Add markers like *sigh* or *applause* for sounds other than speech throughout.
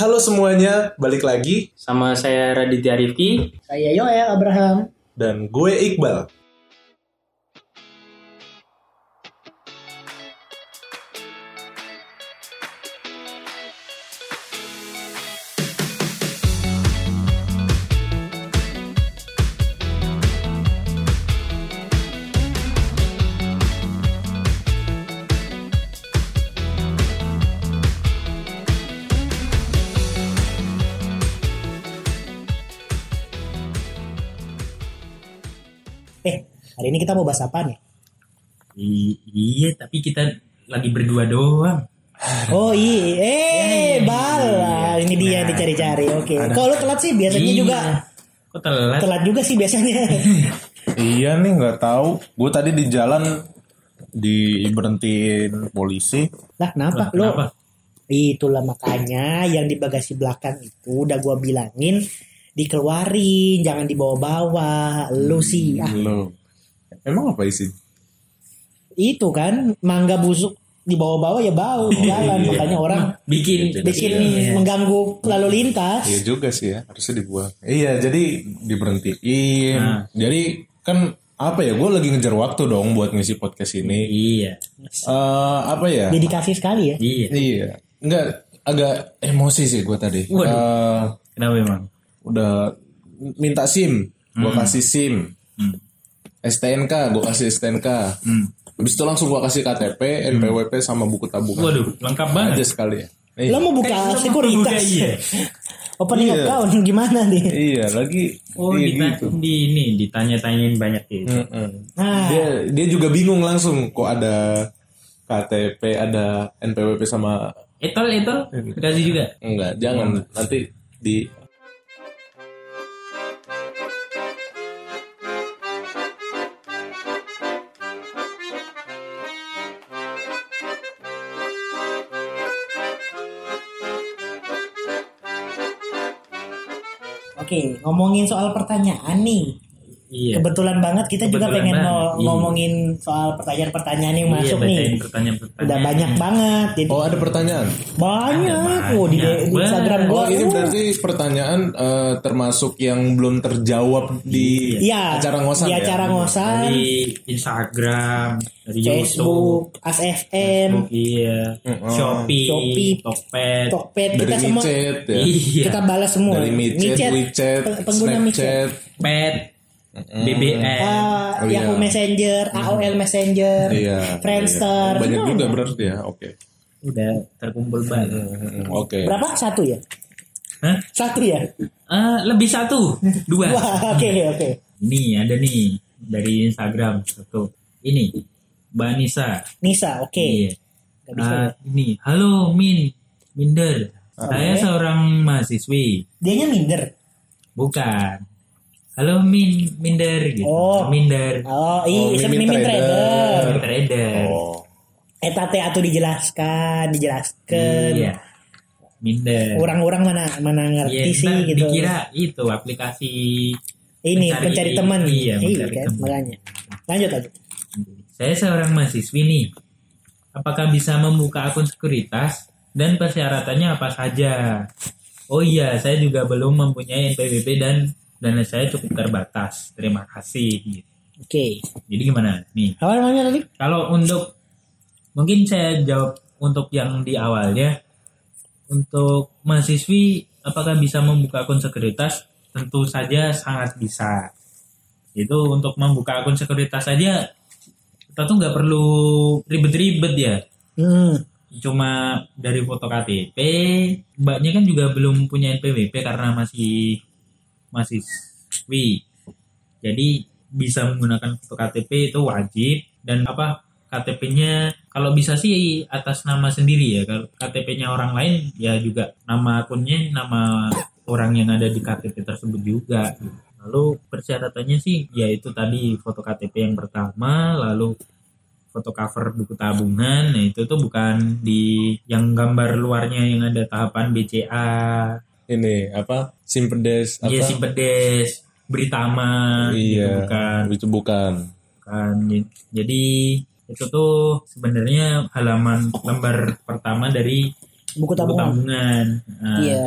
Halo semuanya, balik lagi Sama saya Raditya Rifki. Saya Yoel Abraham. dan gue Iqbal. Kita mau bahas apa nih? I- iya, tapi kita lagi berdua doang. Oh iya, eh bala, ini dia yang dicari-cari. Oke, kalau lu telat sih biasanya Iya. juga Kok telat? telat juga sih biasanya. *laughs* Iya nih nggak tahu. Gue tadi di jalan di berhentiin polisi. lah kenapa? Lah, kenapa? itulah makanya yang di bagasi belakang itu udah gua bilangin dikeluarin, jangan dibawa-bawa. Lu sih ah, Lo, emang apa isi? itu kan mangga busuk dibawa-bawa ya bau di jalan makanya orang Bikin bikin Iya. mengganggu lalu lintas. Iya juga sih ya, harusnya dibuang. Iya, jadi diberhentiin. Nah. Jadi kan apa ya? Gue lagi ngejar waktu dong buat ngisi podcast ini. Iya. Eh apa ya? Dedikasi sekali ya. Iya. Iya, enggak agak emosi sih gue tadi. Waduh. Eh, Kenapa emang? udah minta SIM, gue kasih SIM. Hmm. STNK, gue kasih STNK. Hmm. Habis itu langsung gue kasih KTP, NPWP sama buku tabungan. Waduh, lengkap Aja banget. sekali ya. Iya. Lo mau buka sekuritas. Iya. *laughs* Opening Iya. account gimana nih? Iya, lagi Oh, iya dita- gitu. di ini ditanya-tanyain banyak gitu. Nah, Dia dia juga bingung langsung kok ada KTP, ada NPWP sama Etol, etol, dikasih juga. enggak, jangan nanti di Oke, ngomongin soal pertanyaan nih. Iya. Kebetulan banget kita juga Kebetulan pengen banget, iya. ngomongin soal pertanyaan-pertanyaan yang Iya, masuk nih. pertanyaan-pertanyaan. Udah banyak banget. Jadi Oh, ada pertanyaan. banyak. Ada Oh, di, di Instagram gua. Oh, ini uh, berarti pertanyaan eh, termasuk yang belum terjawab di Iya. acara ngosan Di ya? acara ngosan, Dari Instagram, dari YouTube, Facebook, ASFM, iya, Shopee, Shopee, Tokped, Tokped, Dari kita semua micet ya. iya, kita balas semua. Dari micet, WeChat, pe- pengguna micet. Snapchat. Pet, BBM, Ah, Oh, iya. Yahoo Messenger, AOL Messenger, Iya. Friendster. iya. Banyak juga berarti ya. Oke. udah terkumpul banget. Mm, Oke. Berapa? Satu ya? Hah? Satu ya? Eh, lebih satu, dua. *laughs* Oke oke. Nih ada nih dari Instagram satu. Ini Mbak Nisa. Nisa, oke. Iya. Nggak bisa Ah, ya? ini, halo Min, Minder. Saya seorang mahasiswi. Dianya minder. Bukan. Halo Min, Minder gitu. Oh. Minder. Oh, Oh, iya, mimin mimin trader. Trader. Oh. Eta teh atuh dijelaskan, dijelaskan. Iya. Minder. Orang-orang mana mana ngerti Iya, sih gitu. Dikira itu aplikasi Ini mencari- pencari teman. Iya, mencari kan, teman. makanya. Lanjut aja. Saya seorang mahasiswi nih. Apakah bisa membuka akun sekuritas dan persyaratannya apa saja? Oh iya, saya juga belum mempunyai NPWP dan dana saya cukup terbatas. Terima kasih. Gitu. Oke. Jadi gimana nih? Apa namanya tadi? Kalau untuk mungkin saya jawab untuk yang di awalnya untuk mahasiswi apakah bisa membuka akun sekuritas? Tentu saja sangat bisa. Itu untuk membuka akun sekuritas saja kita tuh nggak perlu ribet-ribet ya. Hmm. Cuma dari foto KTP, mbaknya kan juga belum punya NPWP karena masih masih siswi. Jadi bisa menggunakan foto KTP itu wajib dan apa KTP-nya kalau bisa sih atas nama sendiri ya. Kalau KTP-nya orang lain ya juga nama akunnya nama orang yang ada di KTP tersebut juga. Lalu persyaratannya sih yaitu tadi foto KTP yang pertama, lalu foto cover buku tabungan. Nah, itu tuh bukan di yang gambar luarnya yang ada tahapan BCA, Ini apa? Simpedes apa? Iya Simpedes, Britama, gitu Iya. bukan. Itu bukan. kan jadi itu tuh sebenarnya halaman lembar pertama dari buku buku tabungan. tabungan. Nah, Iya.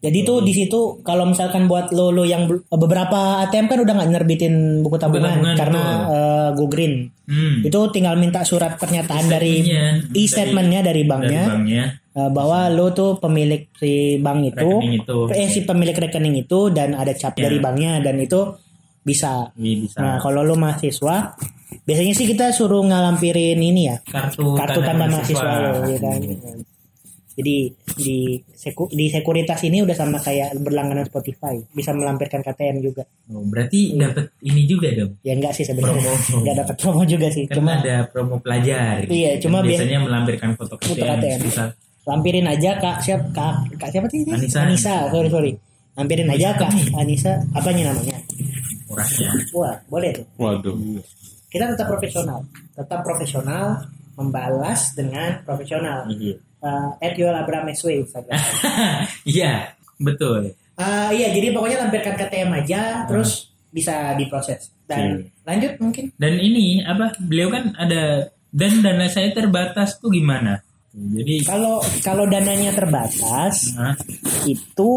Jadi tuh di situ kalau misalkan buat lo lo yang be- beberapa ATM kan udah nggak nerbitin buku tabungan, tabungan, karena eh, go green. Hmm. Itu tinggal minta surat pernyataan dari Statementnya, e-statementnya dari dari banknya banknya eh, bahwa lo tuh pemilik si bank itu, rekening itu eh si pemilik rekening itu dan ada cap Ya. dari banknya dan itu bisa. Iya, bisa Nah kalau lo mahasiswa, biasanya sih kita suruh ngalampirin ini ya kartu kartu tanda mahasiswa lo, ya kan. Jadi di seku, di sekuritas ini udah sama kayak berlangganan Spotify, bisa melampirkan KTM juga. Oh, berarti dapat ini juga dong. Ya enggak sih sebenarnya, *laughs* enggak dapat promo juga sih. Kan Cuma ada promo pelajar. Iya, Kan cuma bias- biasanya melampirkan foto Foto KTM, KTM. bisa lampirin aja kak siap kak kak siapa sih ini? Anissa. sorry sorry. Lampirin aja kak Anissa, apanya namanya? murahnya. Wah boleh tuh. Waduh. Kita tetap profesional, tetap profesional, membalas dengan profesional. Iya. Uh, at Yuel Abraham SW Instagram. *laughs* Iya, betul. Ah, iya, jadi pokoknya lampirkan KTM aja, terus bisa diproses. Dan lanjut mungkin. Dan ini apa? Beliau kan ada dan dana saya terbatas tuh gimana? Jadi Kalau kalau dananya terbatas, Hah? itu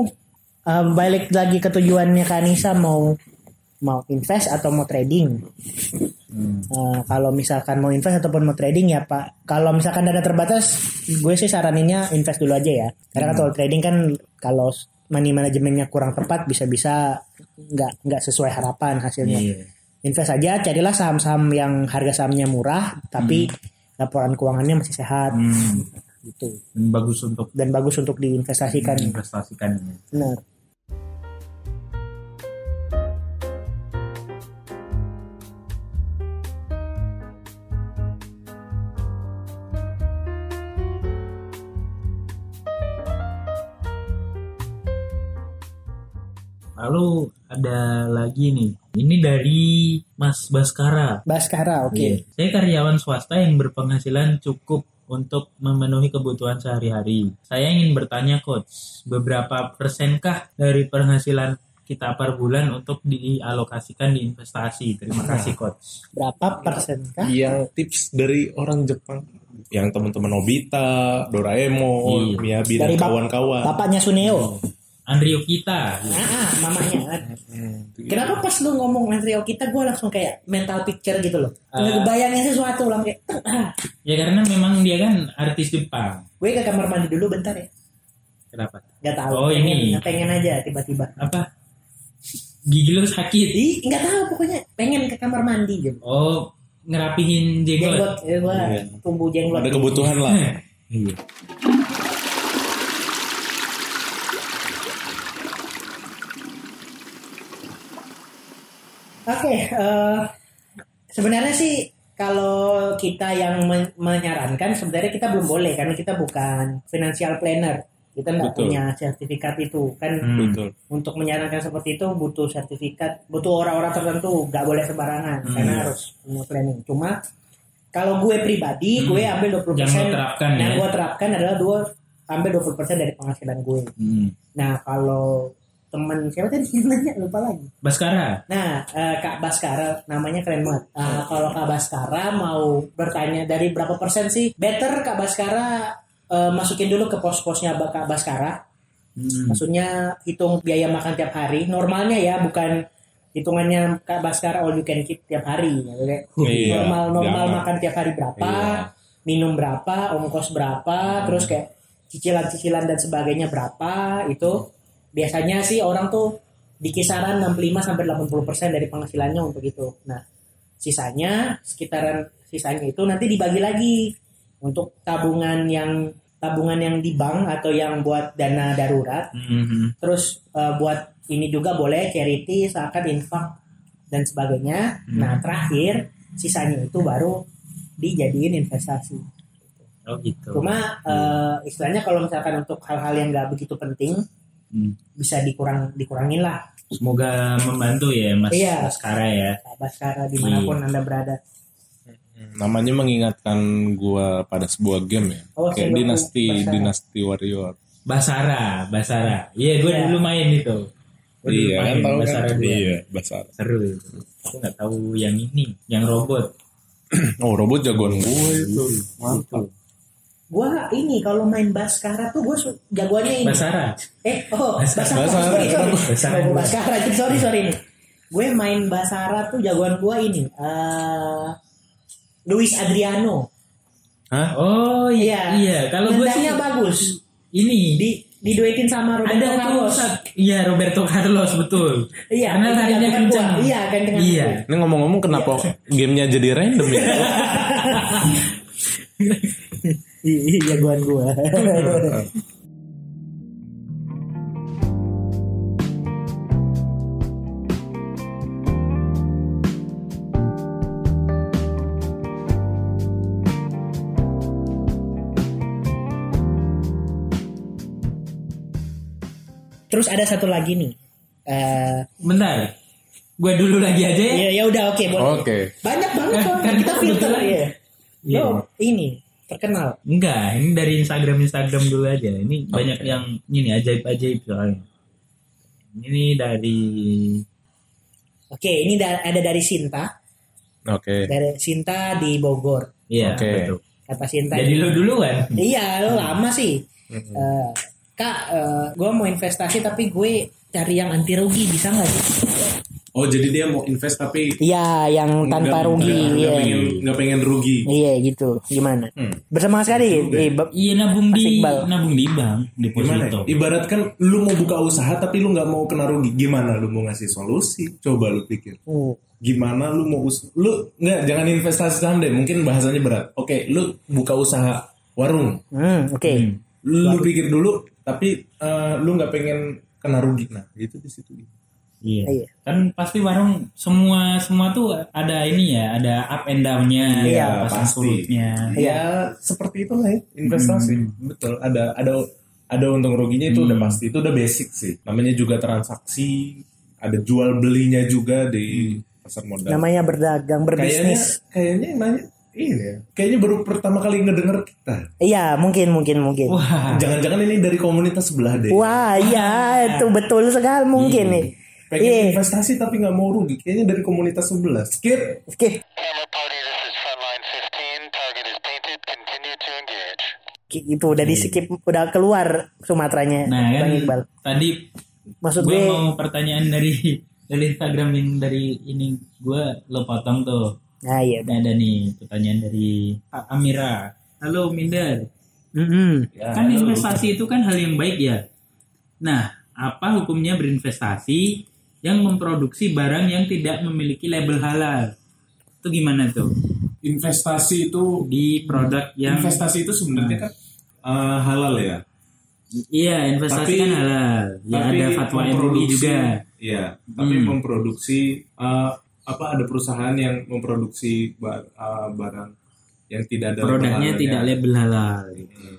eh, balik lagi ke tujuannya Kanisa mau mau invest atau mau trading. Hmm. Eh, kalau misalkan mau invest ataupun mau trading ya Pak. Kalau misalkan dana terbatas, gue sih saraninnya invest dulu aja ya. Karena kan kalau trading kan kalau money manajemennya kurang tepat bisa-bisa nggak nggak sesuai harapan hasilnya. Iya. invest aja carilah saham-saham yang harga sahamnya murah tapi laporan keuangannya masih sehat Hmm. gitu Dan bagus untuk dan bagus untuk diinvestasikan investasikan. benar Lalu ada lagi nih. Ini dari Mas Baskara. Baskara oke Iya. Saya karyawan swasta yang berpenghasilan cukup untuk memenuhi kebutuhan sehari-hari. Saya ingin bertanya coach, beberapa persenkah dari penghasilan kita per bulan untuk dialokasikan di investasi? Terima kasih coach. berapa persen kah Yang tips dari orang Jepang. Yang teman-teman Nobita, Doraemon, Iya. Miyabi Dari dan bap- kawan-kawan. bapaknya Suneo Andrio kita. ah, ah, mamanya kan Hmm, *laughs* kenapa pas lu ngomong Andrea kita gue langsung kayak mental picture gitu loh Ah. ngebayangin sesuatu lah kayak *clears throat* Ya karena memang dia kan artis Jepang. gue ke kamar mandi dulu bentar ya Kenapa? nggak tahu Oh, pengen, ini. pengen aja tiba-tiba Apa? Gigi lu sakit. Ih, nggak tahu pokoknya pengen ke kamar mandi gitu. Oh, ngerapihin jenggot. Jenggot, ya gua Iya. tumbuh jenggot. Ada kebutuhan lah. *laughs* Iya. Oke, eh, sebenarnya sih kalau kita yang men- menyarankan sebenarnya kita belum boleh karena kita bukan financial planner. Kita nggak punya sertifikat itu kan. Hmm. Betul. Untuk menyarankan seperti itu butuh sertifikat, butuh orang-orang tertentu, nggak boleh sembarangan Hmm. karena harus punya planning. Cuma kalau gue pribadi, Hmm. gue ambil 20% Yang terapkan yang ya. gue terapkan adalah dua ambil 20% dari penghasilan gue. Hmm. Nah, kalau teman siapa tadi yang nanya lupa lagi. Baskara. Nah, eh, Kak Baskara namanya keren banget. Eh, kalau Kak Baskara mau bertanya dari berapa persen sih? Better Kak Baskara eh, masukin dulu ke pos-posnya Kak Baskara. Hmm. Maksudnya hitung biaya makan tiap hari. Normalnya ya, bukan hitungannya Kak Baskara all you can keep tiap hari. Ya, Iya, normal normal jangan. makan tiap hari berapa, Iya. minum berapa, ongkos berapa, terus kayak cicilan-cicilan dan sebagainya berapa itu biasanya sih orang tuh di kisaran 65 sampai 80% dari penghasilannya untuk itu. Nah, sisanya sekitaran sisanya itu nanti dibagi lagi untuk tabungan yang tabungan yang di bank atau yang buat dana darurat. Hmm. Terus eh, buat ini juga boleh charity, zakat, infak dan sebagainya. Hmm. Nah, terakhir sisanya itu baru dijadiin investasi. Oh gitu. Cuma eh, istilahnya kalau misalkan untuk hal-hal yang nggak begitu penting Hmm. bisa dikurang dikurangin lah. Semoga membantu ya Mas Iya. Baskara ya. Baskara di mana pun Iya. anda berada. Namanya mengingatkan gua pada sebuah game ya. Oh, Kayak dinasti Basara. dinasti warrior. Basara, Basara. Iya, gue Iya. dulu main itu. Gua dulu Iya, main kan Basara kan? Iya, Basara. Seru itu. Aku nggak tahu yang ini, yang robot. *clears throat* Oh, robot jagoan gue itu. Mantap. Gua ini kalau main Baskara tuh gue jagoannya ini. Basara. Eh, oh, Basara. Basara. Sorry, sorry. Basara. Oh, Baskara. Sorry, sorry nih. Gue main Basara tuh jagoan gue ini. eh Luis Adriano. Hah? Oh iya. Iya. Kalau gue sih bagus. ini Di diduetin sama Roberto ada Carlos. Iya Roberto Carlos betul. Iya, Karena tarinya kencang. Iya, kencang. Iya. Ini ngomong-ngomong kenapa gamenya jadi random ya? *laughs* Iya, jagoan gue. *laughs* Terus ada satu lagi nih. Eh, Bentar. Gue dulu lagi aja ya. ya ya udah oke boleh. Oke. Banyak banget Kan- soalnya. kan kita filter ya. Iya. Lo ini terkenal. Enggak, ini dari Instagram Instagram dulu aja. Ini banyak yang ini ajaib ajaib soalnya. Ini dari Oke, ini da- ada dari Sinta. Oke. Dari Sinta di Bogor. Iya Oke. betul. Kata Sinta. Jadi lu dulu kan? Iya, lo lama sih. Eh, Kak, gue mau investasi tapi gue cari yang anti rugi bisa nggak sih? Oh jadi dia mau invest tapi Iya, yang tanpa nggak- rugi. nggak Iya, pengen nggak pengen rugi. iya gitu. Gimana? Bersama sekali. Eh, Iya nabung di nabung di bank Gimana? deposito. Ibaratkan lu mau buka usaha tapi lu nggak mau kena rugi. Gimana lu mau ngasih solusi? Coba lu pikir. Uh, Gimana lu mau us lu nggak jangan investasi saham deh. Mungkin bahasanya berat. Oke, lu buka usaha warung. hmm, Oke. Lu pikir dulu tapi eh, lu nggak pengen kena rugi. Nah, itu di situ. Iya. Iya. Kan pasti warung semua semua tuh ada ini ya, ada up and down-nya, Iya, ada pasang surutnya. Ya seperti itulah ya, investasi. Betul. Ada ada ada untung ruginya itu udah pasti. Itu udah basic sih. Namanya juga transaksi. Ada jual belinya juga di pasar modal. Namanya berdagang, Kayaknya berbisnis. kayaknya yang nanya ini ya. Kayaknya baru pertama kali ngedenger kita. Iya, mungkin, mungkin, mungkin. Wah, Wah, Jangan-jangan ini dari komunitas sebelah deh. iya, *laughs* itu betul sekali mungkin nih. Pengen Iya. investasi tapi nggak mau rugi. Kayaknya dari komunitas sebelah. Skip. Oke, Camera party, this is Frontline 15. Target is painted. Continue to engage. itu udah di skip, udah keluar Sumateranya, nah kan Bang Iqbal. tadi Maksud gue gue, mau pertanyaan dari dari Instagram yang dari ini gue lo potong tuh. nah iya. Nah, ada nih pertanyaan dari Amira. Halo Minder. Mm-mm. kan investasi itu kan hal yang baik ya. Nah, apa hukumnya berinvestasi yang memproduksi barang yang tidak memiliki label halal? Itu gimana tuh? Investasi itu Di produk yang investasi itu sebenarnya kan eh, halal ya. Iya, investasi Tapi- kan halal. Ya tapi ada fatwa MUI juga. Iya, tapi Hmm. memproduksi eh, apa ada perusahaan yang memproduksi ba- eh, barang yang tidak ada Produknya halalnya. tidak label halal. Hmm,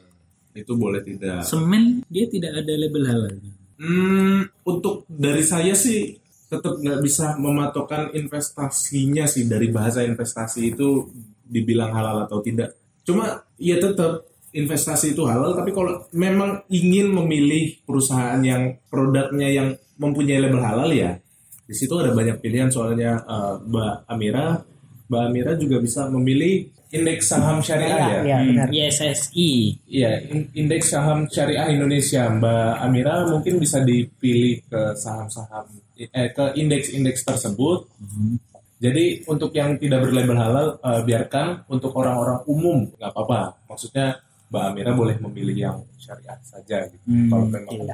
itu boleh tidak. Semen dia tidak ada label halal. Hmm, untuk dari saya sih tetap nggak bisa mematokkan investasinya sih. Dari bahasa investasi itu dibilang halal atau tidak. Cuma ya tetap investasi itu halal. Tapi kalau memang ingin memilih perusahaan yang produknya yang mempunyai label halal ya di situ ada banyak pilihan. Soalnya eh, Mbak Amira Mbak Amira juga bisa memilih indeks saham syariah ya. Iya, benar. ISSI. Iya, in- indeks saham syariah Indonesia, Mbak Amira mungkin bisa dipilih ke saham-saham eh ke indeks-indeks tersebut. Jadi untuk yang tidak berlabel halal eh, biarkan untuk orang-orang umum nggak apa-apa. Maksudnya Mbak Amira boleh memilih yang syariah saja gitu. Hmm, Kalau memang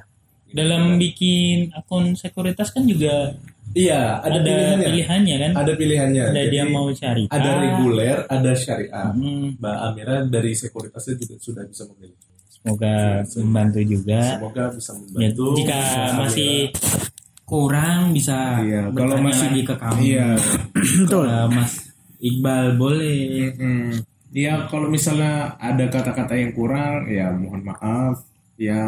Dalam bikin akun sekuritas kan juga Iya, ada, ada, pilihannya. pilihannya kan? Ada pilihannya. Ada Jadi, dia mau cari. ada reguler, ada syariah. Hmm, Mbak Amira dari sekuritasnya juga sudah bisa memilih. semoga membantu juga. Semoga bisa Ya, membantu. jika Mbak masih Amira. kurang bisa Iya, kalau masih lagi ke kami. Iya. *clears throat* Betul. Mas Iqbal boleh. Hmm. Ya kalau misalnya ada kata-kata yang kurang, ya mohon maaf. Ya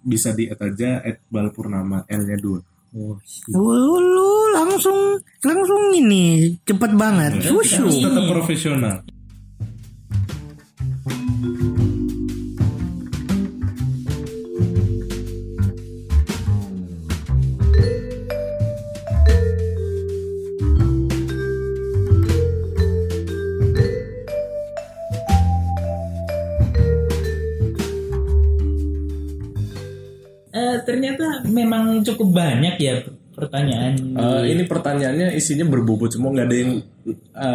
bisa di aja Iqbal Purnama L-nya dua. Oh, Lu, lu langsung langsung ini cepet banget. Wushu. Harus tetap profesional. Cukup banyak ya pertanyaan. Eh, ini pertanyaannya isinya berbobot semua nggak ada yang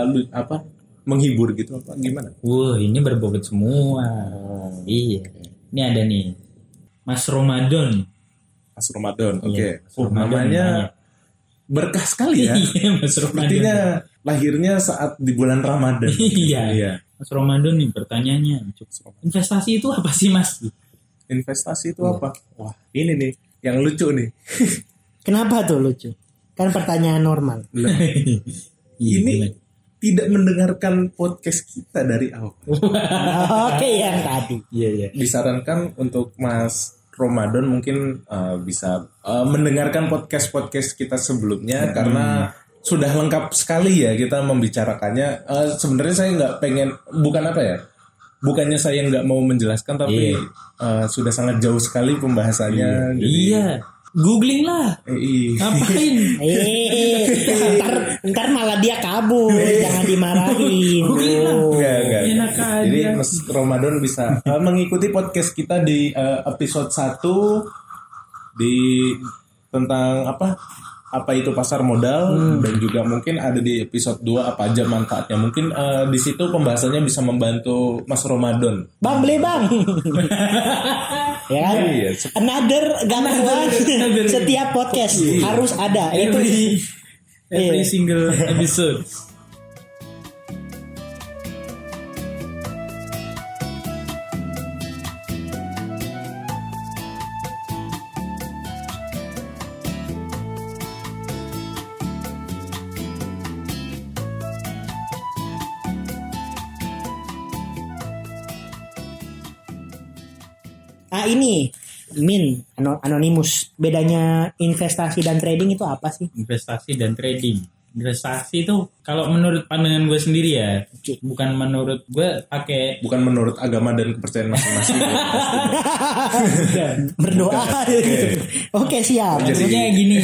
lu- apa menghibur gitu apa gimana? Wah ini berbobot semua. Iya. Ini ada nih. Mas Ramadan. Mas Ramadan. Oke. Iya, Mas Oh, namanya berkah sekali ya. Iya Mas Sepertinya lahirnya saat di bulan Ramadan. Iya. Iya. Mas Ramadan nih pertanyaannya. Investasi itu apa sih Mas? Investasi itu apa? Wah, ini nih yang lucu nih. *laughs* Kenapa tuh lucu? Kan pertanyaan normal. *laughs* Lah, ini tidak mendengarkan podcast kita dari awal. *laughs* Oke yang tadi. Iya iya. Disarankan untuk Mas Ramadan mungkin uh, bisa uh, mendengarkan podcast-podcast kita sebelumnya karena sudah lengkap sekali ya kita membicarakannya. Uh, Sebenarnya saya nggak pengen bukan apa ya, bukannya saya nggak mau menjelaskan tapi Iya. uh, sudah sangat jauh sekali pembahasannya. Jadi- Iya. Googling lah. Eh. Ngapain? *laughs* Eh, ntar, ntar malah dia kabur, jangan dimarahin. Googling lah. Oh. Enggak, enggak. Enak aja. Jadi Mas Ramadan bisa uh, mengikuti podcast kita di uh, episode 1 di tentang apa? Apa itu pasar modal dan juga mungkin ada di episode 2 apa aja manfaatnya. Mungkin uh, di situ pembahasannya bisa membantu Mas Ramadan. Bang beli bang. *laughs* ya kan? Iya, Another gangguan another. setiap podcast harus ada. Itu Every every Iya. single episode. Ini Min ano- anonimus. Bedanya investasi dan trading itu apa sih? investasi dan trading. Investasi itu kalau menurut pandangan gue sendiri ya, bukan menurut gue pakai Bukan menurut agama dan kepercayaan masing-masing. *laughs* ya. Berdoa. Oke siap. maksudnya gini,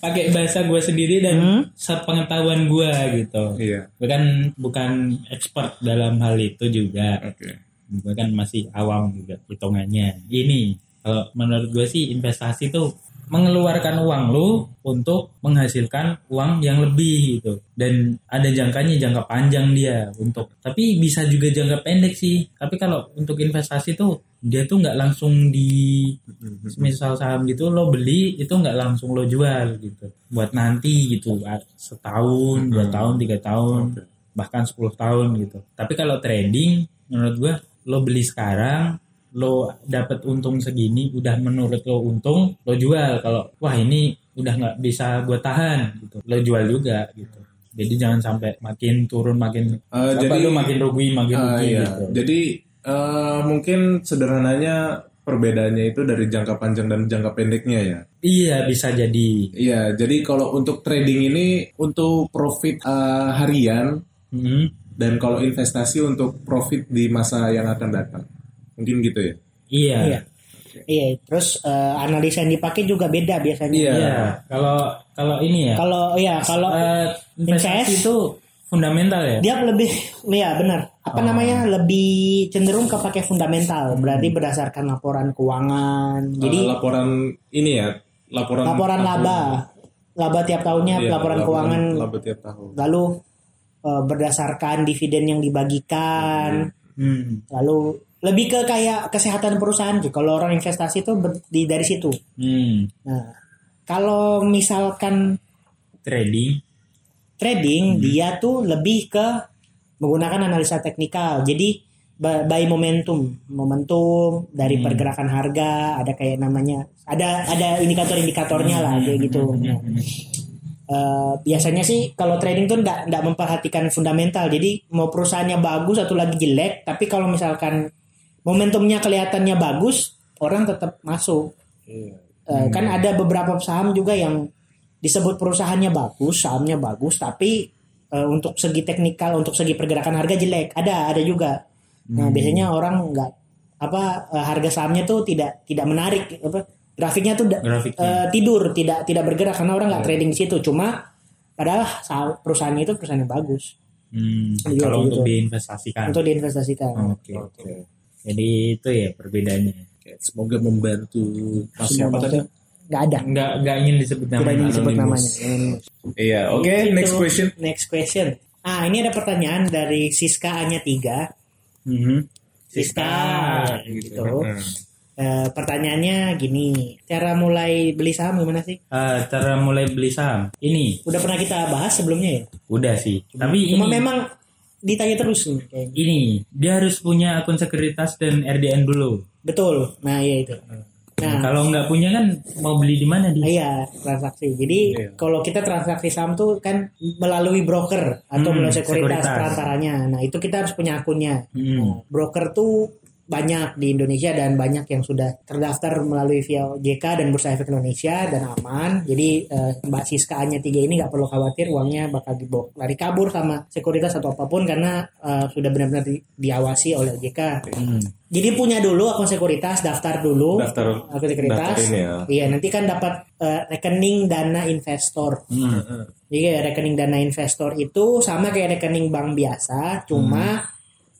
pakai bahasa gue sendiri dan sepengetahuan gue gitu. Iya. Gue kan bukan expert dalam hal itu juga. Oke. Gue kan masih awam juga hitungannya. Ini kalau menurut gue sih investasi tuh mengeluarkan uang lu untuk menghasilkan uang yang lebih gitu. Dan ada jangkanya jangka panjang dia untuk tapi bisa juga jangka pendek sih. Tapi kalau untuk investasi tuh dia tuh nggak langsung di misal saham gitu lo beli itu nggak langsung lo jual gitu. Buat nanti gitu setahun dua tahun tiga tahun bahkan 10 tahun gitu. Tapi kalau trading menurut gua lo beli sekarang lo dapat untung segini udah menurut lo untung lo jual. Kalau wah ini udah nggak bisa gue tahan gitu. Lo jual juga gitu. Jadi jangan sampai makin turun makin Eh, apa, jadi- lo makin rugi makin Ah, rugi iya. gitu. Jadi eh, mungkin sederhananya perbedaannya itu dari jangka panjang dan jangka pendeknya ya. iya bisa jadi. Iya, jadi kalau untuk trading ini untuk profit eh, harian Hmm, dan kalau investasi untuk profit di masa yang akan datang. Mungkin gitu ya. iya Iya. Iya. Terus eh, analisa yang dipakai juga beda biasanya. Iya. Iya, kalau kalau ini ya Kalau ya kalau eh, investasi invest- itu fundamental ya dia lebih ya benar apa Oh. namanya lebih cenderung kepake fundamental berarti berdasarkan laporan keuangan jadi Eh, laporan ini ya, laporan laporan laba laba tiap tahunnya Iya, laporan keuangan laba tiap tahun. lalu eh, berdasarkan dividen yang dibagikan. Hmm, lalu lebih ke kayak kesehatan perusahaan sih. Kalau orang investasi itu di dari situ. Hmm. nah kalau misalkan trading? Trading dia tuh lebih ke menggunakan analisa teknikal. Jadi by momentum, momentum dari pergerakan harga ada kayak namanya ada ada indikator-indikatornya lah kayak gitu. Nah, eh, biasanya sih kalau trading tuh nggak nggak memperhatikan fundamental. Jadi mau perusahaannya bagus atau lagi jelek, tapi kalau misalkan momentumnya kelihatannya bagus, orang tetap masuk. Eh, kan ada beberapa saham juga yang disebut perusahaannya bagus, sahamnya bagus, tapi eh, untuk segi teknikal, untuk segi pergerakan harga jelek. Ada, ada juga. Nah, biasanya orang nggak apa harga sahamnya tuh tidak tidak menarik apa grafiknya tuh Grafiknya. eh, tidur, tidak tidak bergerak karena orang nggak trading di situ. Cuma padahal perusahaannya itu perusahaan yang bagus Hmm, Iya, kalau gitu. untuk diinvestasikan untuk diinvestasikan. Oke, oke. Jadi itu ya perbedaannya. Semoga membantu Mas siapa Semua tadi? Nggak ada. Nggak nggak ingin disebut Tidak namanya. ingin disebut Anonymous. namanya. Iya, oke, Itu. next question. Next question. Ah, ini ada pertanyaan dari Siska Anya 3. Mhm. Siska, gitu. Hmm. Eh, pertanyaannya gini, cara mulai beli saham gimana sih? Eh, cara mulai beli saham. Ini Udah pernah kita bahas sebelumnya ya? udah sih. Tapi Cuma ini memang ditanya terus nih kayaknya. ini dia harus punya akun sekuritas dan RDN dulu. Betul. Nah, iya itu. Nah, Kalau nggak punya kan mau beli di mana dia? Iya, transaksi. Jadi kalau kita transaksi saham tuh kan melalui broker atau Hmm, melalui sekuritas, sekuritas. perantaranya. Nah, itu kita harus punya akunnya. Hmm. Nah, broker tuh banyak di Indonesia dan banyak yang sudah terdaftar melalui via OJK dan Bursa Efek Indonesia dan aman. Jadi eh, Mbak Siska Anya 3 ini nggak perlu khawatir uangnya bakal dibawa lari kabur sama sekuritas atau apa pun karena eh, sudah benar-benar di- diawasi oleh OJK. Hmm. Jadi punya dulu akun sekuritas, daftar dulu Daftar- akun sekuritas. daftar ini ya. Iya, nanti kan dapat eh, rekening dana investor. Hmm. Jadi kayak rekening dana investor itu sama kayak rekening bank biasa, cuma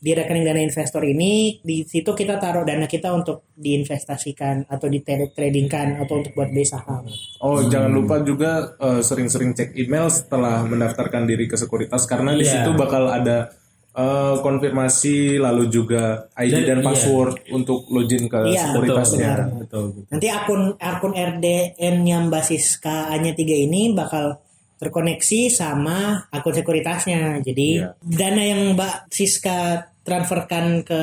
di rekening dana investor ini di situ kita taruh dana kita untuk diinvestasikan atau di tradingkan atau untuk buat beli saham. Oh, jangan lupa juga eh, sering-sering cek email setelah mendaftarkan diri ke sekuritas karena di Iya. situ bakal ada eh, konfirmasi lalu juga ID Dan- dan, iya. password untuk login ke Iya, sekuritasnya. benar. Betul. betul. Nanti akun akun RDN yang basis KA-nya 3 ini bakal terkoneksi sama akun sekuritasnya. Jadi Iya. dana yang Mbak Siska transferkan ke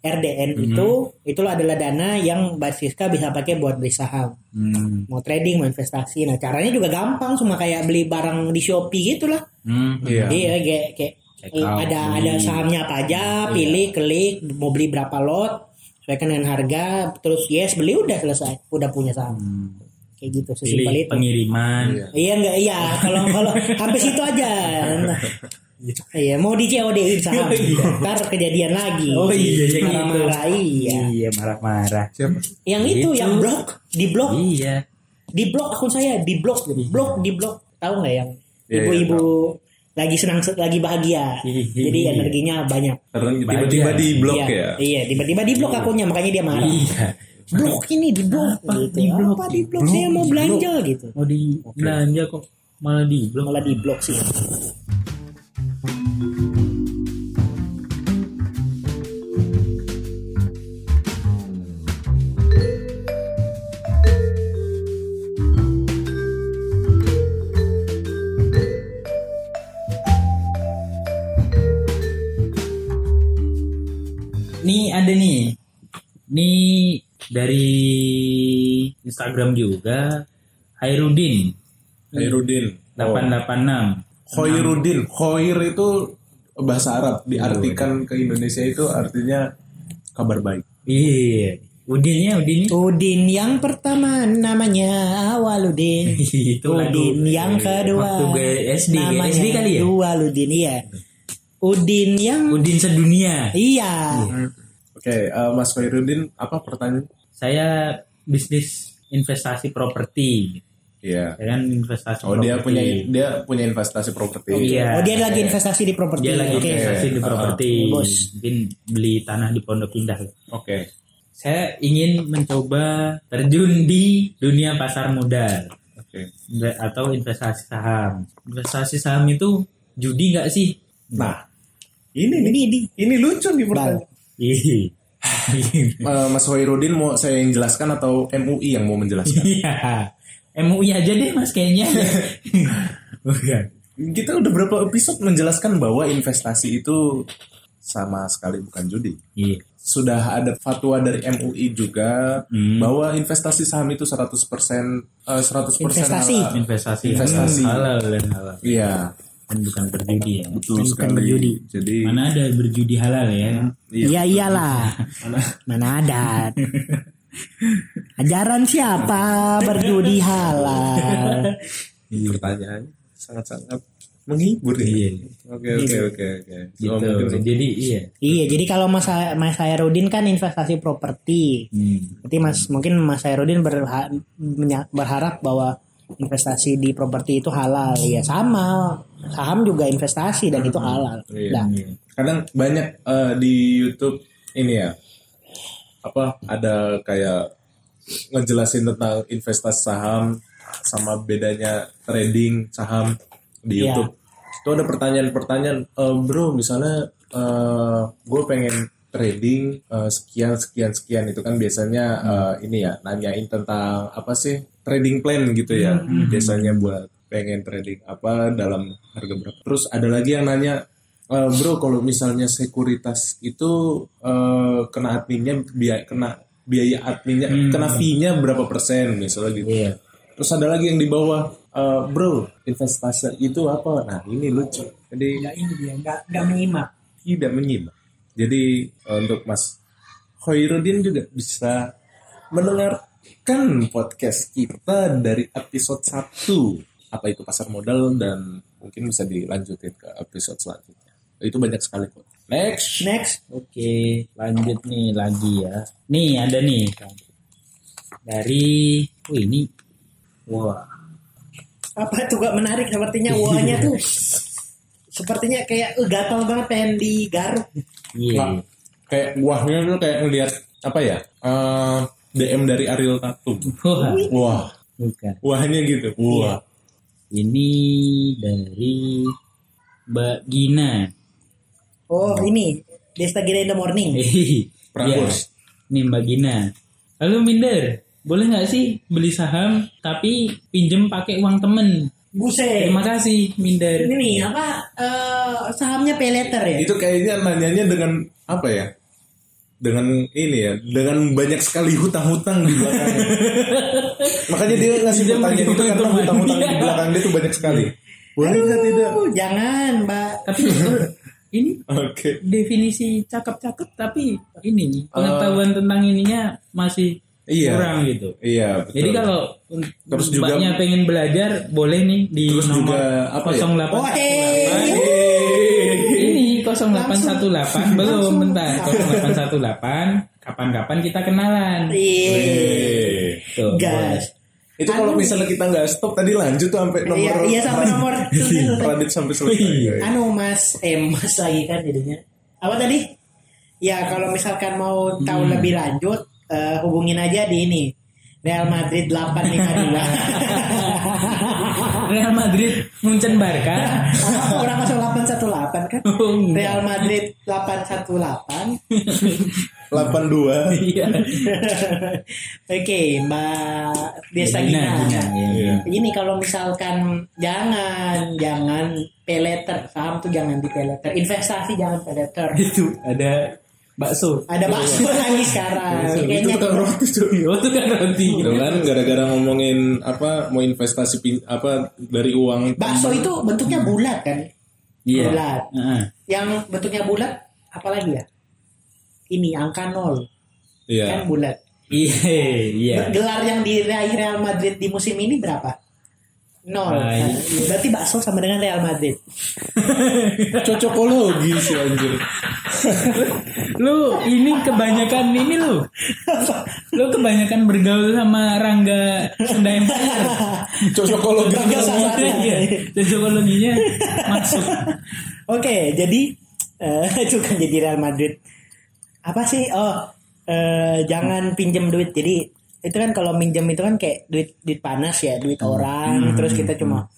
RDN Mhm. itu itulah adalah dana yang Mbak Siska bisa pakai buat beli saham. Hmm. Mau trading, mau investasi. Nah, caranya juga gampang cuma kayak beli barang di Shopee gitu lah. Hmm. Iya. Iya, kayak, kayak Check out, ada beli. ada sahamnya apa aja, pilih, klik, mau beli berapa lot, sesuaikan dengan harga, terus yes beli udah selesai, udah punya saham. Kayak gitu, sesimpel Pilih itu. pengiriman. Iya enggak iya, kalau kalau sampai situ aja. Nah, *laughs* iya, mau di COD saham. Ntar kejadian lagi. Oh iya, yang itu. marah-marah iya. Iya marah-marah. Siapa? Yang itu Itu. yang blok, di blok, Iya. di blok akun saya, di blok, blok, di blok. Tahu nggak yang Iya, ibu-ibu lagi senang lagi bahagia. Iya. Jadi energinya banyak. Tiba-tiba di blok iya, ya. Iya, tiba-tiba di blok akunnya makanya dia marah. Iya. Blok ini di blok gitu. di blok? Apa di blok? Saya mau belanja gitu. Mau di belanja kok malah di blok. Malah di blok sih. Dari Instagram juga Hairudin Hairudin. Oh. 886. Khoirudin. Khoir itu bahasa Arab diartikan ke Indonesia itu artinya kabar baik. Iya. Udinnya Udin Udin yang pertama namanya Awaludin. *laughs* itu Udin yang kedua waktu gue SD ya? namanya SD kali ya Awaludin iya. Udin yang Udin sedunia iya. Oke, eh, Mas Khoirudin apa pertanyaan? Saya bisnis investasi properti Iya. ya kan investasi Oh dia properti. punya dia punya investasi properti. Iya. Oh dia lagi investasi di properti. dia lagi Oke. investasi di Ah, properti Bos. mungkin beli tanah di Pondok Indah Oke. saya ingin mencoba terjun di dunia pasar modal Oke. Inve- atau investasi saham investasi saham itu judi nggak sih Nah, ini Ini di ini lucu nih Bang. pertanyaan. Ih. Eh, Mas Khoirudin mau saya yang jelaskan atau MUI yang mau menjelaskan? Iya. MUI aja deh mas kayaknya. Bukan. Kita udah berapa episode menjelaskan bahwa investasi itu sama sekali bukan judi. Iya. Sudah ada fatwa dari MUI juga Hmm. bahwa investasi saham itu 100% eh, 100% Investasi. halal. Investasi. Investasi. halal dan halal. Iya, Dan bukan berjudi ya. betul Bukan sekali. berjudi. Jadi Mana ada berjudi halal ya? iya. Iya iyalah. Mana ada. Ajaran siapa berjudi halal? pertanyaan sangat-sangat menghibur ya. Iya. Oke oke oke oke. Gitu. Mungkin- Jadi iya. Iya, jadi kalau Mas Mas Hairudin kan investasi properti. Hmm. Berarti Mas mungkin Mas Hairudin berha- berharap bahwa investasi di properti itu halal. Ya sama. Saham juga investasi dan itu halal. Iya. Nah, Iya. kadang banyak eh, di YouTube ini ya apa ada kayak ngejelasin tentang investasi saham sama bedanya trading saham di Iya. YouTube. Itu ada pertanyaan-pertanyaan, "Eh, bro, misalnya gue pengen trading eh, sekian sekian sekian itu kan biasanya eh, ini ya nanyain tentang apa sih trading plan gitu ya biasanya buat pengen trading apa dalam harga berapa. Terus ada lagi yang nanya "Eh, bro kalau misalnya sekuritas itu eh, kena adminnya biaya kena biaya adminnya kena fee-nya berapa persen misalnya gitu. Iya. Terus ada lagi yang di bawah "Eh, bro investasi itu apa? Nah ini lucu. Jadi Nggak ini dia, nggak nggak menyimak. tidak menyimak. Jadi eh, untuk Mas Khairuddin juga bisa mendengarkan podcast kita dari episode 1 apa itu pasar modal dan mungkin bisa dilanjutin ke episode selanjutnya. Itu banyak sekali kok. Next. Next, Oke, lanjut nih lagi ya. Nih ada nih dari, oh ini, wah, apa tuh gak menarik sepertinya wahnya tuh *laughs* sepertinya kayak uh, gatal banget pengen digaruk. Iya, Nah, kayak wahnya tuh kayak ngelihat apa ya? eh, DM dari Ariel Tatum. wah, Wah, bukan. wahnya gitu. Wah. Ini dari Mbak Gina. Oh ini Desta Gira in the morning. Hehehe. *laughs* Prambors. Iya. Nih Mbak Gina. Halo Minder, boleh nggak sih beli saham tapi pinjem pakai uang temen? Buset. Terima kasih Minder. Ini nih apa eh, sahamnya pay letter ya? Itu kayaknya nanyanya dengan apa ya? Dengan ini ya, dengan banyak sekali hutang-hutang di belakangnya. *laughs* Makanya dia ngasih Dia pertanyaan itu karena hutang-hutang di belakang dia tuh banyak sekali. Boleh nggak tidak? Uh, jangan, Mbak. Tapi ini Oke. definisi cakep-cakep tapi ini pengetahuan tentang ininya masih Iya. kurang gitu. Iya, betul. Jadi kalau Terus juga- pengen belajar boleh nih di Terus nomor juga apa ya? 08 Oh, hey. ini 0818 belum bentar 0818 kapan-kapan kita kenalan. Iya. Tuh, Gas. Itu kalau misalnya kita nggak stop tadi lanjut tuh sampai nomor Iya, iya sampai nomor Radit sampai selesai. Iya. anu Mas, eh Mas lagi kan jadinya. Apa tadi? Ya kalau misalkan mau tahu Hmm. lebih lanjut eh, hubungin aja di ini. Real Madrid 852. *laughs* Real Madrid Munchen Barca. *laughs* Orang masuk 818 kan? Oh, enggak. Real Madrid 818. 82. *laughs* Iya. Oke, Mbak Desa Gina. Gina, iya. Ini kalau misalkan jangan jangan pay letter, saham tuh jangan di pay letter, investasi jangan pay letter. Itu ada bakso. Ada bakso *laughs* lagi sekarang. Itu Kayaknya tukang roti tuh. Oh, itu kan roti. Tuh kan gara-gara ngomongin apa mau investasi apa dari uang bakso itu bentuknya bulat kan? Iya. Bulat. Heeh. Yang bentuknya bulat apa lagi ya? Ini angka nol Iya. kan bulat. Iya, iya. Gelar yang diraih Real Madrid di musim ini berapa? Nol. Ah, iya. Berarti bakso sama dengan Real Madrid. *laughs* Cocokologi sih anjir. *laughs* Lu ini kebanyakan ini lu. Lu kebanyakan bergaul sama Rangga Sunda Empire. Cocokologi. Rangga. Iya, Cocokologinya masuk. Oke, jadi eh, *laughs* itu kan jadi Real Madrid. Apa sih? Oh, eh, jangan pinjem duit. Jadi itu kan kalau minjem itu kan kayak duit duit panas ya, duit orang. Terus kita cuma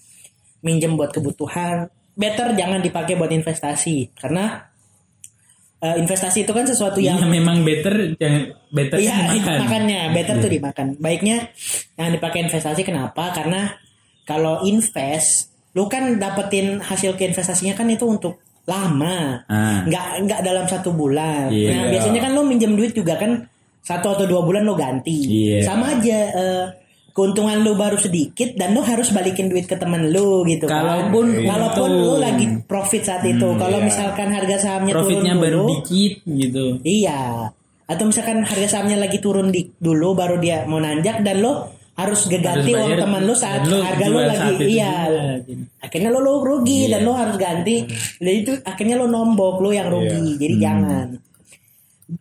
minjem buat kebutuhan. Better jangan dipakai buat investasi karena eh, investasi itu kan sesuatu yang Iya memang better jangan better Iya, dimakan. makannya better tuh dimakan. Baiknya yang dipakai investasi kenapa? Karena kalau invest, lu kan dapetin hasil ke investasinya kan itu untuk lama, Ah. nggak nggak dalam satu bulan. Iya. Nah biasanya kan lu minjem duit juga kan satu atau dua bulan lo ganti. Iya. Sama aja. eh, keuntungan lu baru sedikit dan lu harus balikin duit ke temen lu gitu Kalaupun kan. Kalaupun untung. lu lagi profit saat itu. Kalau iya. misalkan harga sahamnya Profitnya turun baru dulu, dikit gitu. Iya. Atau misalkan harga sahamnya lagi turun di dulu baru dia mau nanjak dan lo harus geganti Harus uang teman lo saat lo harga lo lagi saat itu iya. juga, gitu. Akhirnya lo lo rugi Iya. dan lo harus ganti. Jadi itu akhirnya lo nombok lo yang rugi. Jadi jangan.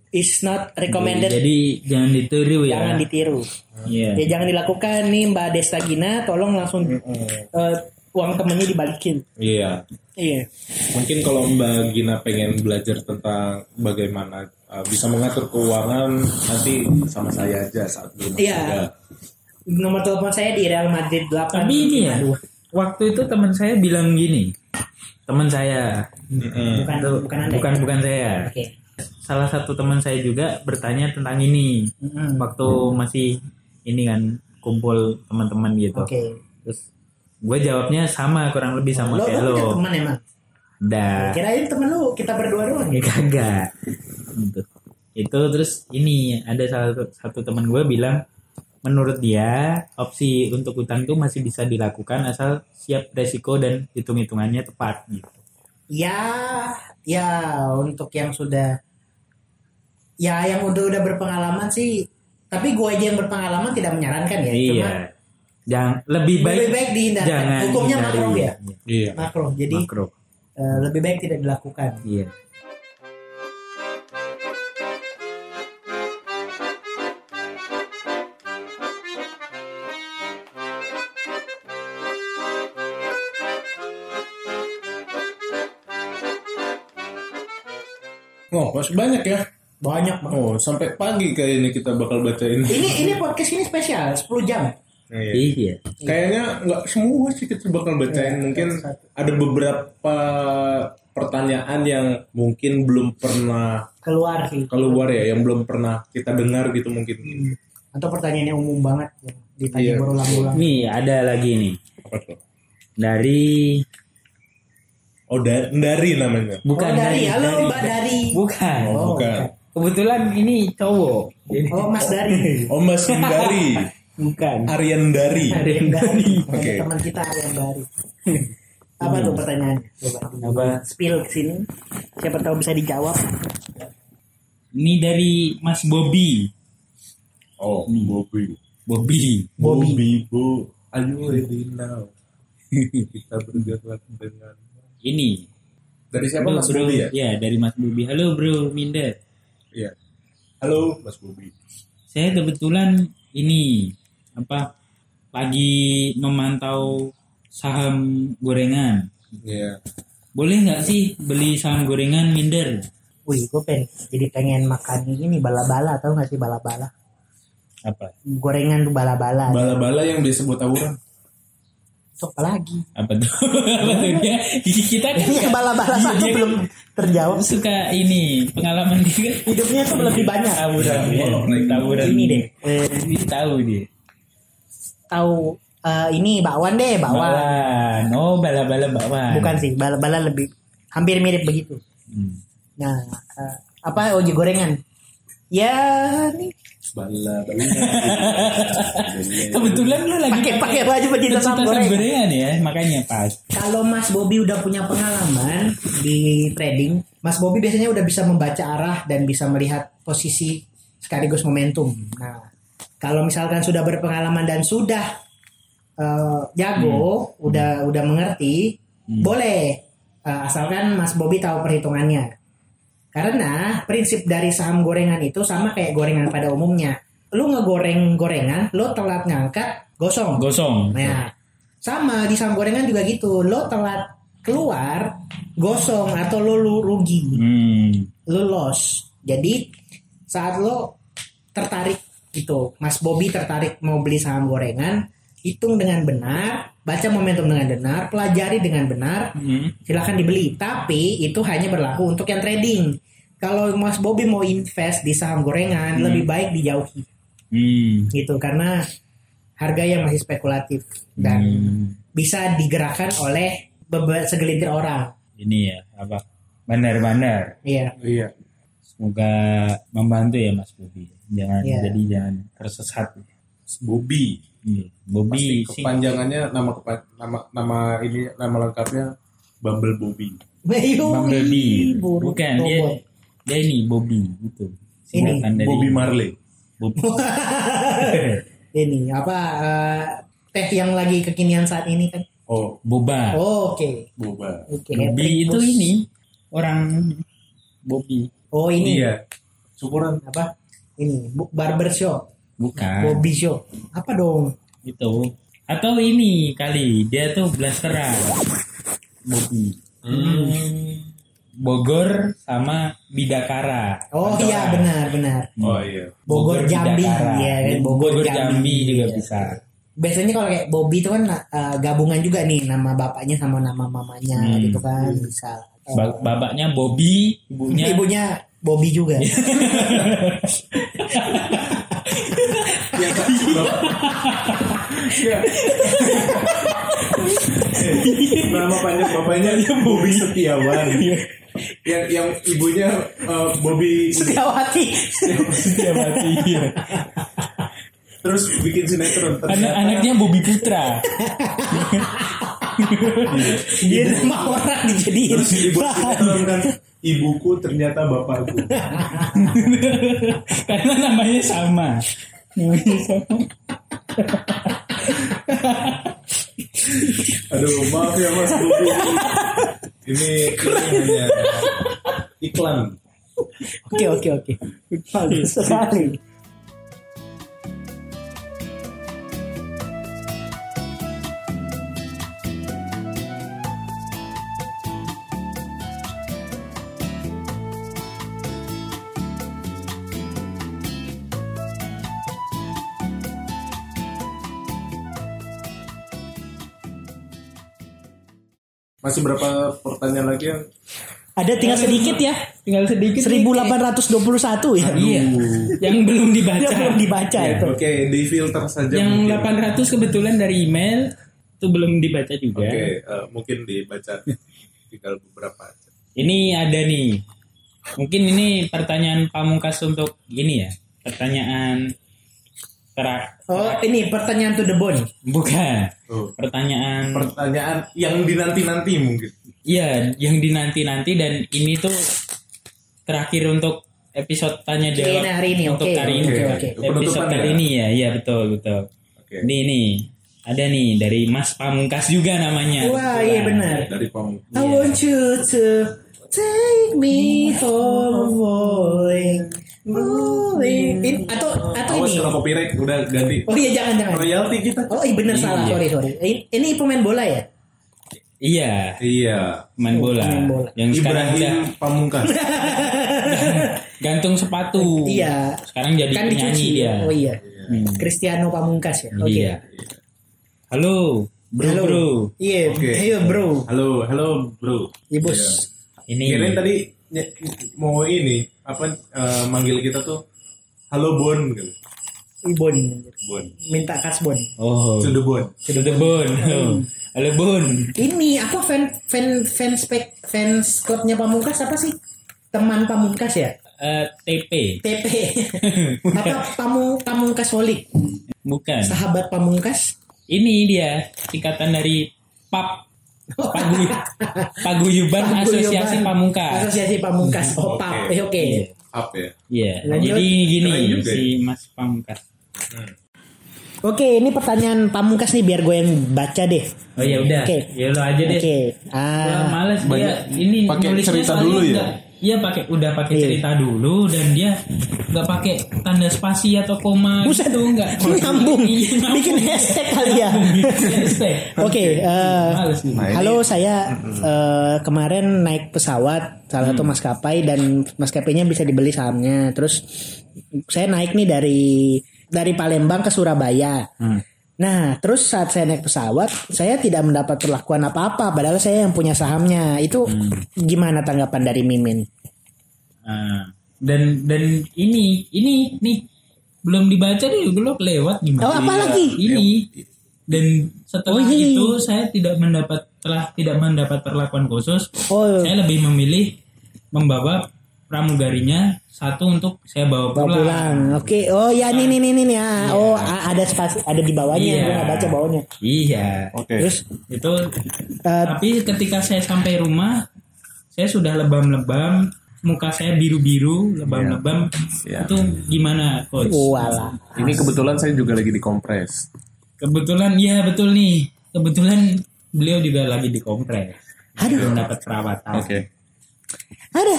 It's not recommended. Jadi jangan ditiru ya. jangan ditiru. Iya. Ya jangan dilakukan nih Mbak Desta Gina, tolong langsung eh, uang temennya dibalikin. Iya. Iya. Mungkin kalau Mbak Gina pengen belajar tentang bagaimana uh, bisa mengatur keuangan nanti sama saya aja saat belum Iya. ada. Nomor telepon saya di Real Madrid 8. Tapi ini ya, waktu itu teman saya bilang gini, teman saya. Bukan, itu bukan Anda. bukan ya? bukan saya. Oke. Salah satu teman saya juga bertanya tentang ini Mm-mm. waktu masih ini kan kumpul teman-teman gitu. Oke. Terus gue jawabnya sama kurang lebih sama Lo, kayak lo teman emang? Dah. Kirain temen lu kita berdua doang. Ya kagak. Gitu. Itu terus ini ada salah satu, satu teman gue bilang menurut dia opsi untuk utang itu masih bisa dilakukan asal siap resiko dan hitung-hitungannya tepat gitu. Ya, ya untuk yang sudah ya yang udah udah berpengalaman sih. Tapi gue aja yang berpengalaman tidak menyarankan ya. Cuma iya. Jangan lebih baik lebih baik dihindarkan. jangan Hukumnya makro ya. Iya. Makro. Jadi Makro. eh, lebih baik tidak dilakukan. Iya. Oh, masih banyak ya. Banyak banget. Oh, sampai pagi kayak ini kita bakal bacain. Ini ini podcast ini spesial 10 jam. Iya. Iya. Kayaknya nggak semua sih kita bakal bacain. Iya, mungkin satu. ada beberapa pertanyaan yang mungkin belum pernah Keluar sih. keluar ya, yang belum pernah kita dengar gitu mungkin. Atau pertanyaannya umum banget ya. Ditanya Iya. berulang-ulang. Nih ada lagi nih Apa tuh? dari Oh, da- dari namanya. bukan oh, dari. dari, Halo dari. Mbak Dari. Bukan. Oh, bukan. Kebetulan ini cowok. Jadi Oh Mas Dari. *laughs* Oh, Mas Dari. *laughs* bukan. Aryan Dari. Arian dari. *laughs* Oke. Teman kita yang Dari. Apa tuh pertanyaannya? Coba. Apa? Spill ke sini. Siapa tahu bisa dijawab. Ini dari Mas Bobby. Oh, Bobby. Bobby. Bobby, Bu. Ayo ready now. kita bergerak dengan Ini. dari siapa Halo, Mas. Bobby ya? Ya, dari Mas Bobby. Halo Bro Minder. Iya. Halo Mas Bobby. Saya kebetulan ini apa lagi memantau saham gorengan. Iya. Boleh nggak sih beli saham gorengan Minder? Wih, gue pengen jadi pengen makan ini bala-bala nggak sih bala-bala? Apa? Gorengan tuh bala-bala. Bala-bala yang biasa buat tawuran. Sok apa lagi? Apa tuh? *laughs* apa tuh dia? Kita kan Ini bala-bala satu dia belum terjawab. suka ini pengalaman dia kan Hidupnya tuh lebih banyak. tawuran ya. tawuran Ini deh. Eh, ini tahu dia tahu eh, ini bakwan deh, bakwan. bakwan oh bala-bala bakwan Bukan sih, bala-bala lebih hampir mirip begitu. Hmm. Nah, eh, apa oji gorengan? Ya, nih Bala, bala. *laughs* kebetulan lu lagi pakai pakai baju pecinta saham gorengan. ya makanya pas Kalau Mas Bobby udah punya pengalaman di trading, Mas Bobby biasanya udah bisa membaca arah dan bisa melihat posisi sekaligus momentum. Nah, kalau misalkan sudah berpengalaman dan sudah eh, jago, udah udah mengerti, boleh Eh, asalkan Mas Bobby tahu perhitungannya. Karena prinsip dari saham gorengan itu sama kayak gorengan pada umumnya. Lu ngegoreng gorengan, lo telat ngangkat, gosong. gosong Nah, sama di saham gorengan juga gitu. Lo telat keluar, gosong atau lo lu rugi, hmm. lo loss. Jadi saat lo tertarik gitu, Mas Bobby tertarik mau beli saham gorengan, hitung dengan benar, baca momentum dengan benar, pelajari dengan benar, Hmm. silahkan dibeli. Tapi itu hanya berlaku untuk yang trading. Kalau Mas Bobby mau invest di saham gorengan, lebih baik dijauhi Hmm. gitu karena harga yang masih spekulatif dan Hmm. bisa digerakkan oleh beberapa segelintir orang. ini ya apa bandar-bandar Iya. Iya. semoga membantu ya Mas Bobi jangan Iya. jadi jangan tersesat Bobby. Iya. Pasti Bobi sih kepanjangannya nama kepa- nama nama ini nama lengkapnya Bumble Bobby. Bumblebee burung bukan dia dia ini Bobby gitu Ini, dari Bobby Marley. Bob- *laughs* Ini apa eh, teh yang lagi kekinian saat ini kan? Oh, Boba Oh, Oke. Boba. Oke. Bobby itu ini orang Bobby Oh ini Iya. Syukuran. apa? Ini barber shop, bukan Bobby shop. Apa dong? itu atau ini kali dia tuh blasteran Bobby Hmm. Bogor sama Bidakara. Oh iya benar benar. Oh iya. Bogor, Jambi, Bidakara. ya kan? Bogor, Bogor, Jambi, Jambi juga Iya. bisa. Biasanya kalau kayak Bobby itu kan eh, gabungan juga nih nama bapaknya sama nama mamanya Hmm. gitu kan bisa. Ba- babaknya Bobby, ibunya *laughs* ibunya Bobby juga. *laughs* Nama bapaknya bapaknya Bobby Setiawan. yang yang ibunya eh, Bobby Setiawati. dia mati. Iya. terus bikin sinetron. Anak anaknya Bobby Putra. Dia nama orang dijadiin. terus dibuat bahan. sinetron kan ibuku ternyata bapakku. *laughs* Karena namanya sama. Aduh, maaf ya Mas Bobby. Ini ini hanya iklan. Oke oke oke. Bagus sekali. Masih berapa pertanyaan lagi yang Ada tinggal sedikit ya. Tinggal sedikit. 1821 ya. Iya. Yang belum dibaca. Yang belum dibaca Ya, itu. Oke, di filter saja Yang mungkin. 800 kebetulan dari email itu belum dibaca juga. Oke, eh, mungkin dibaca tinggal beberapa aja. Ini ada nih. Mungkin ini pertanyaan pamungkas untuk gini ya. Pertanyaan terak Oh ini pertanyaan to the bone. bukan. Oh. Pertanyaan Pertanyaan yang dinanti-nanti mungkin. Iya, yang dinanti-nanti dan ini tuh terakhir untuk episode tanya jawab Ini hari ini, untuk oke, hari ini. oke, Pak. oke. Episode Penutupan kali ya? ini ya, iya betul betul. Oke. Ini nih ada nih dari Mas Pamungkas juga namanya. Wah iya benar. Dari pamung. I want you to take me home, rolling, rolling. In- atau atau Awas ini. kalau copyright udah ganti. Oh iya jangan jangan. Royalti kita. Oh iya benar salah Iya. sorry sorry. Ini, ini pemain bola ya? Iya, Iya. main bola. main bola. Yang sekarang udah Ibrahim Pamungkas. *laughs* gantung sepatu. Iya. Sekarang jadi Kan penyanyi dicuci dia. ya. Oh iya. Hmm. Cristiano Pamungkas ya. Oke. Iya. Halo, bro Halo. bro. Iya. Oke. Ayo bro. Halo, halo bro. Iya bos. Ini Kirain tadi mau ini apa eh, manggil kita tuh Halo Bon gitu. Ibon. Bon. Minta kasbon. Oh, To the Bon. sudah Bon. Oh. Halo Bon. Ini apa fan fan fans spek fans klubnya Pamungkas apa sih? Teman Pamungkas ya? Eh, TP. TP. *laughs* apa Pamu Pamungkas Holik? Bukan. Sahabat Pamungkas? Ini dia singkatan dari PAP. Pagu, Paguyuban Asosiasi. Pamungkas. Asosiasi Pamungkas. Oh, Oke. PAP. Eh, Oke. Up ya. Iya. Lanjut. Jadi gini si Mas Pamungkas. Oke, ini pertanyaan Pamungkas nih biar gue yang baca deh. Oh ya udah. Oke. Ya lo aja deh. Oke. Gua Ah, males dia Banyak- ini pakai cerita dulu ya? nggak- Iya pakai udah pakai Iya. cerita dulu dan dia nggak pakai tanda spasi atau koma Buset. gitu enggak. *laughs* nyambung. Iya, nyambung. Bikin hashtag kali ya. *laughs* Oke, eh, gitu. halo saya eh, kemarin naik pesawat salah satu maskapai dan maskapainya bisa dibeli sahamnya. Terus saya naik nih dari dari Palembang ke Surabaya. Nah, terus saat saya naik pesawat, saya tidak mendapat perlakuan apa-apa, padahal saya yang punya sahamnya. Itu gimana tanggapan dari Mimin? Nah, dan dan ini ini nih belum dibaca nih belum lewat gimana? Oh, apa lagi? Ini dan setelah Oh, iya. itu saya tidak mendapat telah tidak mendapat perlakuan khusus. Oh, Saya lebih memilih membawa pramugarinya satu untuk saya bawa bawa pulang. pulang. Oke. Oh ya nih nih nih nih. nih. Ah, Oh a- ada spasi ada di bawahnya. Iya. Gue baca bawahnya. Iya. Oke. Terus Itu eh, tapi ketika saya sampai rumah saya sudah lebam-lebam muka saya biru-biru lebam-lebam Iya. itu gimana coach wala. Ini kebetulan saya juga lagi dikompres. kebetulan iya betul nih kebetulan beliau juga lagi dikompres Aduh. belum dapat perawatan Ada.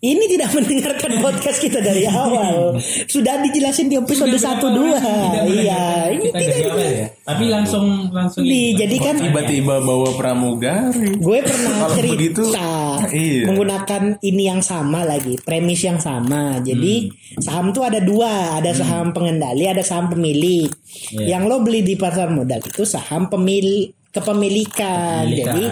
Ini tidak *laughs* mendengarkan podcast kita dari awal. Sudah dijelasin di episode Sudah 1 2. berapa kali kita Iya, ini kita tidak dari awal ya. Tapi langsung langsung dijadikan Tiba-tiba bawa pramugari. gue pernah Kalau cerita begitu, iya. menggunakan ini yang sama lagi premis yang sama jadi saham tuh ada dua ada saham pengendali ada saham pemilik Iya. yang lo beli di pasar modal itu saham pemilik kepemilikan Kepemilikan. jadi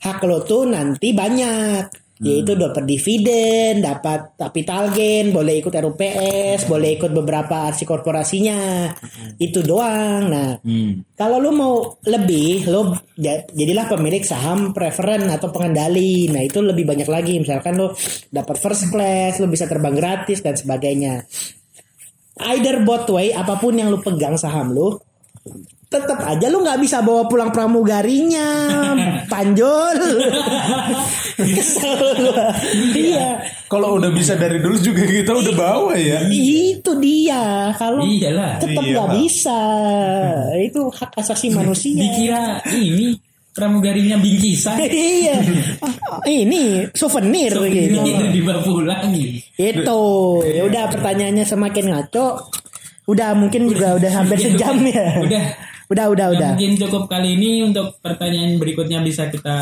hak lo tuh nanti banyak yaitu dapat dividen, dapat capital gain, boleh ikut RUPS, boleh ikut beberapa arsi korporasinya. Itu doang. Nah, Hmm. kalau lu mau lebih, lu ja- jadilah pemilik saham preferen atau pengendali. Nah, itu lebih banyak lagi. Misalkan lu dapat first class, lu bisa terbang gratis dan sebagainya. Either both way, apa pun yang lu pegang saham lu, tetap aja lu nggak bisa bawa pulang pramugarinya, *laughs* panjol. Kesel gua. Iya. Kalau udah bisa dari dulu juga kita udah bawa ya. Itu dia. Kalau Iyalah. tetap Iya, nggak Pak. bisa. Itu hak asasi manusia. *laughs* Dikira ini pramugarinya bingkisan. *laughs* iya. Ah, Ini souvenir, gitu. Itu dibawa pulang nih. Itu. Ya udah pertanyaannya semakin ngaco. Udah mungkin juga udah hampir sejam ya. Udah. Udah, udah, Ya, udah. mungkin cukup kali ini untuk pertanyaan berikutnya bisa kita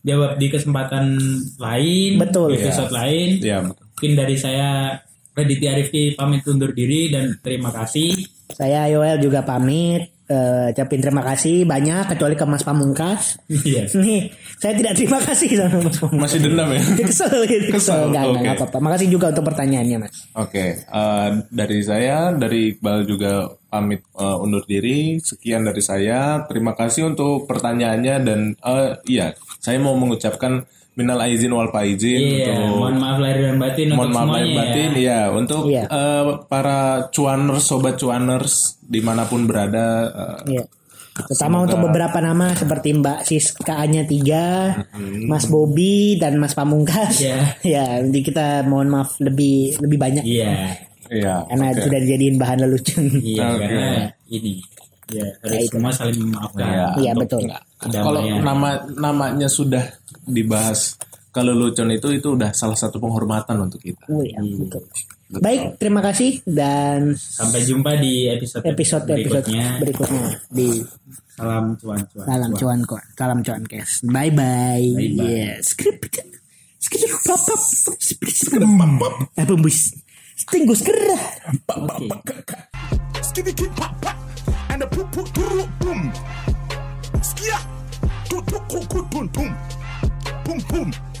jawab di kesempatan lain, Betul. di episode lain. Ya. Mungkin dari saya Raditya Rifki pamit undur diri dan terima kasih. Saya Yoel juga pamit. Ucapin terima kasih banyak kecuali ke Mas Pamungkas. Iya. Nih, saya tidak terima kasih sama Mas Pamungkas. Masih dendam ya? *laughs* Kesel gitu. Kesel. Enggak, oke. enggak apa-apa. Makasih juga untuk pertanyaannya, Mas. Oke, eh, dari saya, dari Iqbal juga pamit eh, undur diri. Sekian dari saya. Terima kasih untuk pertanyaannya dan eh, iya, saya mau mengucapkan minal aizin wal faizin Iya, untuk mohon maaf lahir dan batin mohon untuk maaf lahir batin ya. ya untuk Iya. eh, para cuaners, sobat cuaners di mana pun berada. eh, Iya. Terutama untuk beberapa nama seperti Mbak Siska-nya tiga, Mas Bobby dan Mas Pamungkas. Iya. *laughs* ya, nanti kita mohon maaf lebih lebih banyak Iya. Iya. karena oke. sudah dijadiin bahan lelucon. Iya, Oke. karena ini ya harus itu. semua saling memaafkan. Iya. Iya, untuk betul. Kalau nama namanya sudah dibahas kelelucon itu itu udah salah satu penghormatan untuk kita. Oh, iya, betul. Baik, terima kasih dan Sampai jumpa di episode episode episode berikutnya. berikutnya di Salam cuan-cuan. Salam cuan kok. Salam cuan kes. Bye bye. Yes. Apa bus? Skitty kid pop pop and the poop poop boom skia cook boom boom boom boom